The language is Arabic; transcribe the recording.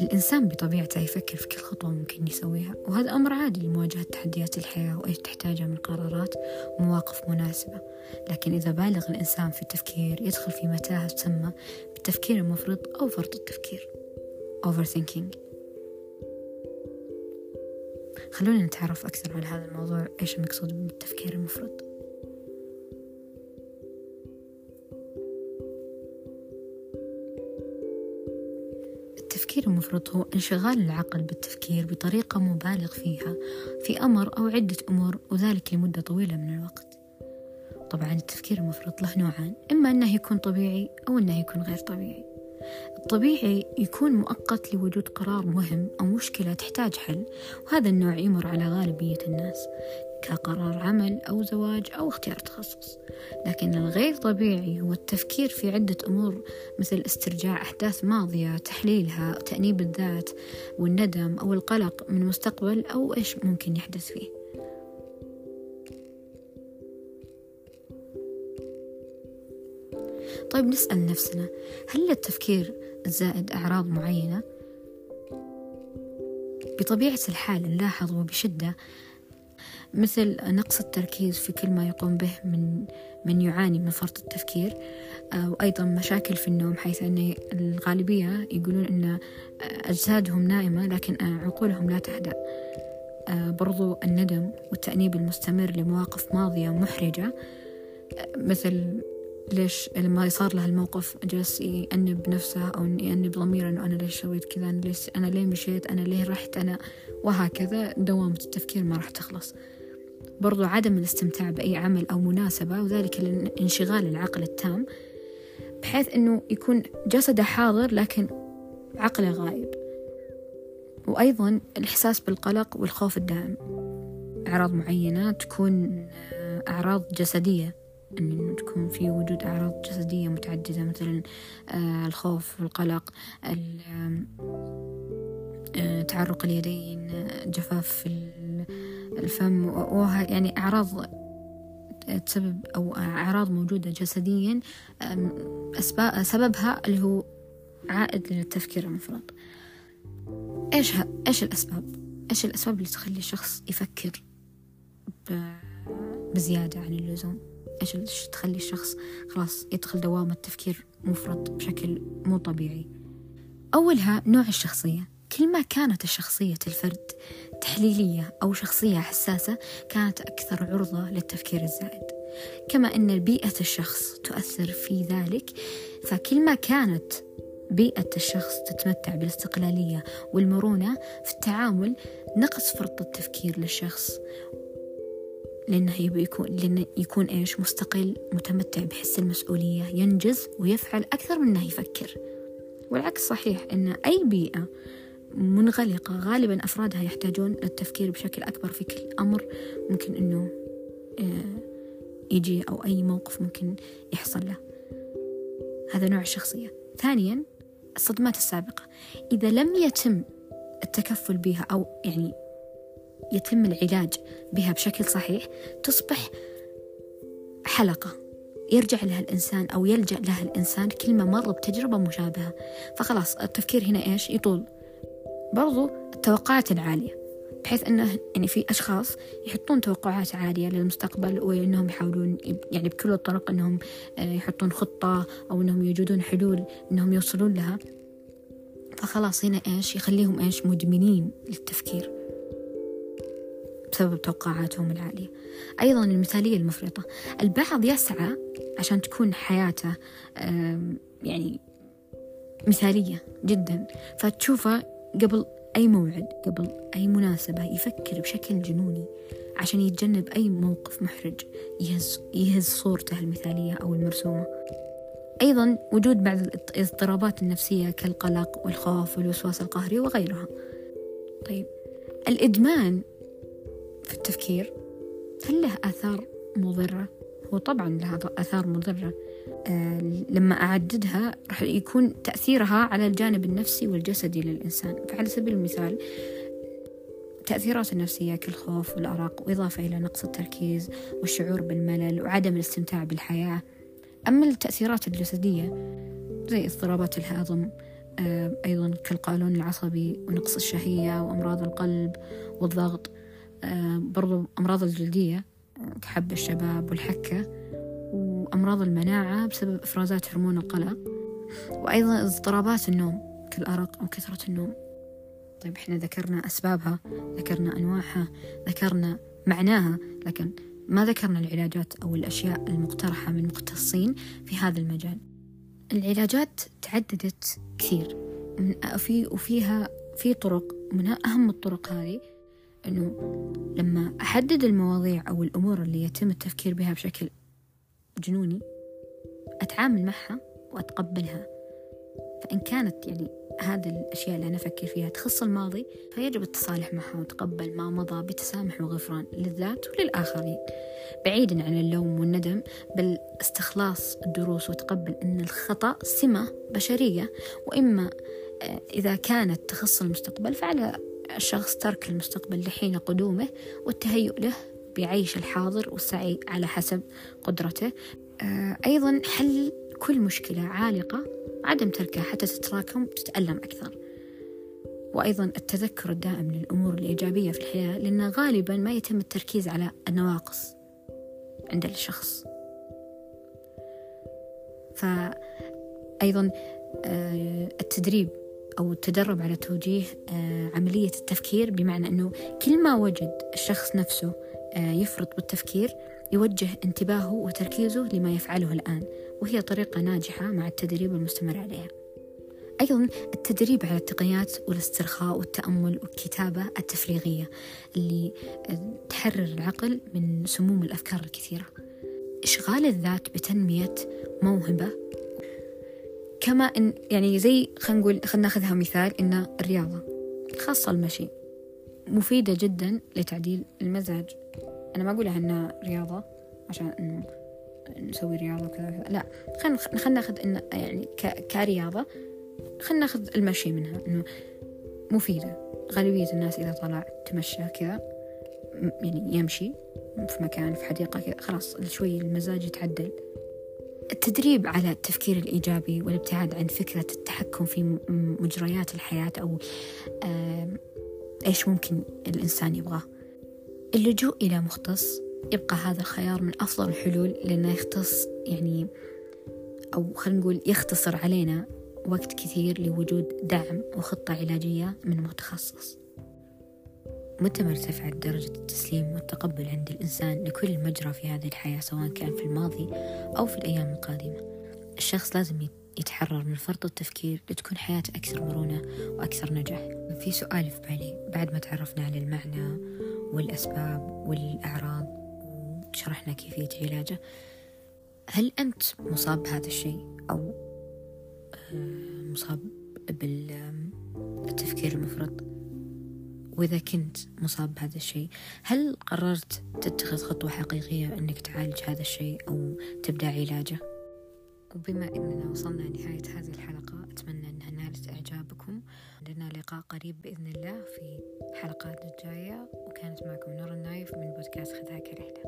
الإنسان بطبيعته يفكر في كل خطوة ممكن يسويها وهذا أمر عادي لمواجهة تحديات الحياة وإيش تحتاجها من قرارات ومواقف مناسبة. لكن إذا بالغ الإنسان في التفكير يدخل في متاهة تسمى بالتفكير المفرط أو فرط التفكير. Overthinking. خلونا نتعرف أكثر على هذا الموضوع إيش المقصود بالتفكير المفرط؟ التفكير المفرط هو انشغال العقل بالتفكير بطريقة مبالغ فيها في أمر أو عدة أمور وذلك لمدة طويلة من الوقت. طبعا التفكير المفرط له نوعان إما أنه يكون طبيعي أو أنه يكون غير طبيعي. الطبيعي يكون مؤقت لوجود قرار مهم أو مشكلة تحتاج حل وهذا النوع يمر على غالبية الناس كقرار عمل أو زواج أو اختيار تخصص. لكن الغير طبيعي هو التفكير في عدة أمور مثل استرجاع أحداث ماضية تحليلها تأنيب الذات والندم أو القلق من مستقبل أو إيش ممكن يحدث فيه. طيب نسأل نفسنا هل للتفكير الزائد أعراض معينة؟ بطبيعة الحال نلاحظ وبشدة مثل نقص التركيز في كل ما يقوم به من من يعاني من فرط التفكير وأيضا مشاكل في النوم حيث أن الغالبية يقولون أن أجسادهم نائمة لكن عقولهم لا تهدأ آه، برضو الندم والتأنيب المستمر لمواقف ماضية محرجة آه، مثل ليش لما صار له الموقف جلس يأنب نفسه أو يأنب ضميره إنه أنا ليش سويت كذا؟ أنا ليش أنا ليه مشيت؟ أنا ليه رحت؟ أنا وهكذا دوامة التفكير ما راح تخلص. برضو عدم الاستمتاع بأي عمل أو مناسبة وذلك لانشغال العقل التام بحيث أنه يكون جسده حاضر لكن عقله غائب. وأيضا الإحساس بالقلق والخوف الدائم. أعراض معينة تكون أعراض جسدية. أن تكون في وجود أعراض جسدية متعددة مثلا آه، الخوف والقلق آه، تعرق اليدين جفاف الفم وها يعني أعراض تسبب أو أعراض موجودة جسديا أسباب سببها اللي هو عائد للتفكير المفرط إيش إيش الأسباب؟ إيش الأسباب اللي تخلي الشخص يفكر بزيادة عن اللزوم؟ إيش تخلي الشخص خلاص يدخل دوامة تفكير مفرط بشكل مو طبيعي. أولها نوع الشخصية. كل ما كانت الشخصية الفرد تحليلية أو شخصية حساسة كانت أكثر عرضة للتفكير الزائد. كما أن بيئة الشخص تؤثر في ذلك فكل ما كانت بيئة الشخص تتمتع بالاستقلالية والمرونة في التعامل نقص فرط التفكير للشخص لأنه يبي يكون لأنه يكون إيش؟ مستقل متمتع بحس المسؤولية ينجز ويفعل أكثر من أنه يفكر. والعكس صحيح أن أي بيئة منغلقة غالبا أفرادها يحتاجون للتفكير بشكل أكبر في كل أمر. ممكن أنه آه، يجي أو أي موقف ممكن يحصل له. هذا نوع الشخصية. ثانيا الصدمات السابقة. إذا لم يتم التكفل بها أو يعني يتم العلاج بها بشكل صحيح تصبح حلقة يرجع لها الإنسان أو يلجأ لها الإنسان كل ما مر بتجربة مشابهة. فخلاص التفكير هنا إيش؟ يطول. برضو التوقعات العالية بحيث أنه يعني في أشخاص يحطون توقعات عالية للمستقبل وأنهم يحاولون يعني بكل الطرق أنهم آه، يحطون خطة أو أنهم يوجدون حلول أنهم يوصلون لها. فخلاص هنا إيش؟ يخليهم إيش؟ مدمنين للتفكير. بسبب توقعاتهم العالية. أيضا المثالية المفرطة. البعض يسعى عشان تكون حياته يعني مثالية جدا. فتشوفه قبل أي موعد قبل أي مناسبة يفكر بشكل جنوني عشان يتجنب أي موقف محرج يهز, يهز صورته المثالية أو المرسومة. أيضا وجود بعض الاضطرابات النفسية كالقلق والخوف والوسواس القهري وغيرها. طيب الإدمان التفكير. هل له آثار مضرة؟ هو طبعا له آثار مضرة. آه لما أعددها راح يكون تأثيرها على الجانب النفسي والجسدي للإنسان. فعلى سبيل المثال التأثيرات النفسية كالخوف والأرق وإضافة إلى نقص التركيز والشعور بالملل وعدم الاستمتاع بالحياة. أما التأثيرات الجسدية زي اضطرابات الهضم آه، أيضا كالقولون العصبي ونقص الشهية وأمراض القلب والضغط برضو أمراض الجلدية كحب الشباب والحكة وأمراض المناعة بسبب إفرازات هرمون القلق وأيضا اضطرابات النوم كالأرق أو كثرة النوم. طيب إحنا ذكرنا أسبابها ذكرنا أنواعها ذكرنا معناها لكن ما ذكرنا العلاجات أو الأشياء المقترحة من مختصين في هذا المجال. العلاجات تعددت كثير في وفيها في طرق من أهم الطرق هذه أنه لما أحدد المواضيع أو الأمور اللي يتم التفكير بها بشكل جنوني أتعامل معها وأتقبلها. فإن كانت يعني هذه الأشياء اللي أنا أفكر فيها تخص الماضي فيجب التصالح معها وتقبل ما مضى بتسامح وغفران للذات وللآخرين. بعيدا عن اللوم والندم بل استخلاص الدروس وتقبل أن الخطأ سمة بشرية وإما آه، إذا كانت تخص المستقبل فعلى الشخص ترك المستقبل لحين قدومه والتهيؤ له بعيش الحاضر والسعي على حسب قدرته. آه، أيضا حل كل مشكلة عالقة عدم تركها حتى تتراكم وتتألم أكثر. وأيضا التذكر الدائم للأمور الإيجابية في الحياة لأن غالبا ما يتم التركيز على النواقص عند الشخص. فأيضا آه، التدريب أو التدرب على توجيه آه، عملية التفكير بمعنى أنه كل ما وجد الشخص نفسه آه، يفرط بالتفكير يوجه انتباهه وتركيزه لما يفعله الآن وهي طريقة ناجحة مع التدريب المستمر عليها. أيضا التدريب على التقنيات والاسترخاء والتأمل والكتابة التفريغية اللي تحرر العقل من سموم الأفكار الكثيرة. إشغال الذات بتنمية موهبة كما إن يعني زي خلينا نقول خلينا ناخذها مثال إن الرياضة خاصة المشي مفيدة جدا لتعديل المزاج. أنا ما أقولها إنها رياضة عشان إنه نسوي رياضة وكذا لا. خلينا خلينا ناخذ إن يعني كرياضة خلينا ناخذ المشي منها إنه مفيدة. غالبية الناس إذا طلع تمشى كذا يعني يمشي في مكان في حديقة كذا خلاص شوي المزاج يتعدل. التدريب على التفكير الإيجابي والابتعاد عن فكرة التحكم في مجريات الحياة أو إيش ممكن الإنسان يبغاه. اللجوء إلى مختص يبقى هذا الخيار من أفضل الحلول لأنه يختص يعني أو خلينا نقول يختصر علينا وقت كثير لوجود دعم وخطة علاجية من متخصص. متى ما ارتفعت درجة التسليم والتقبل عند الإنسان لكل مجرى في هذه الحياة سواء كان في الماضي أو في الأيام القادمة؟ الشخص لازم يتحرر من فرط التفكير لتكون حياته أكثر مرونة وأكثر نجاح. في سؤال في بالي بعد ما تعرفنا على المعنى والأسباب والأعراض وشرحنا كيفية علاجه هل أنت مصاب بهذا الشيء؟ أو آه، مصاب بالتفكير المفرط؟ وإذا كنت مصاب بهذا الشيء هل قررت تتخذ خطوة حقيقية أنك تعالج هذا الشيء أو تبدأ علاجه؟ وبما أننا وصلنا لنهاية هذه الحلقة أتمنى أنها نالت إعجابكم لنا لقاء قريب بإذن الله في حلقات الجاية وكانت معكم نور النايف من بودكاست خذها كرحلة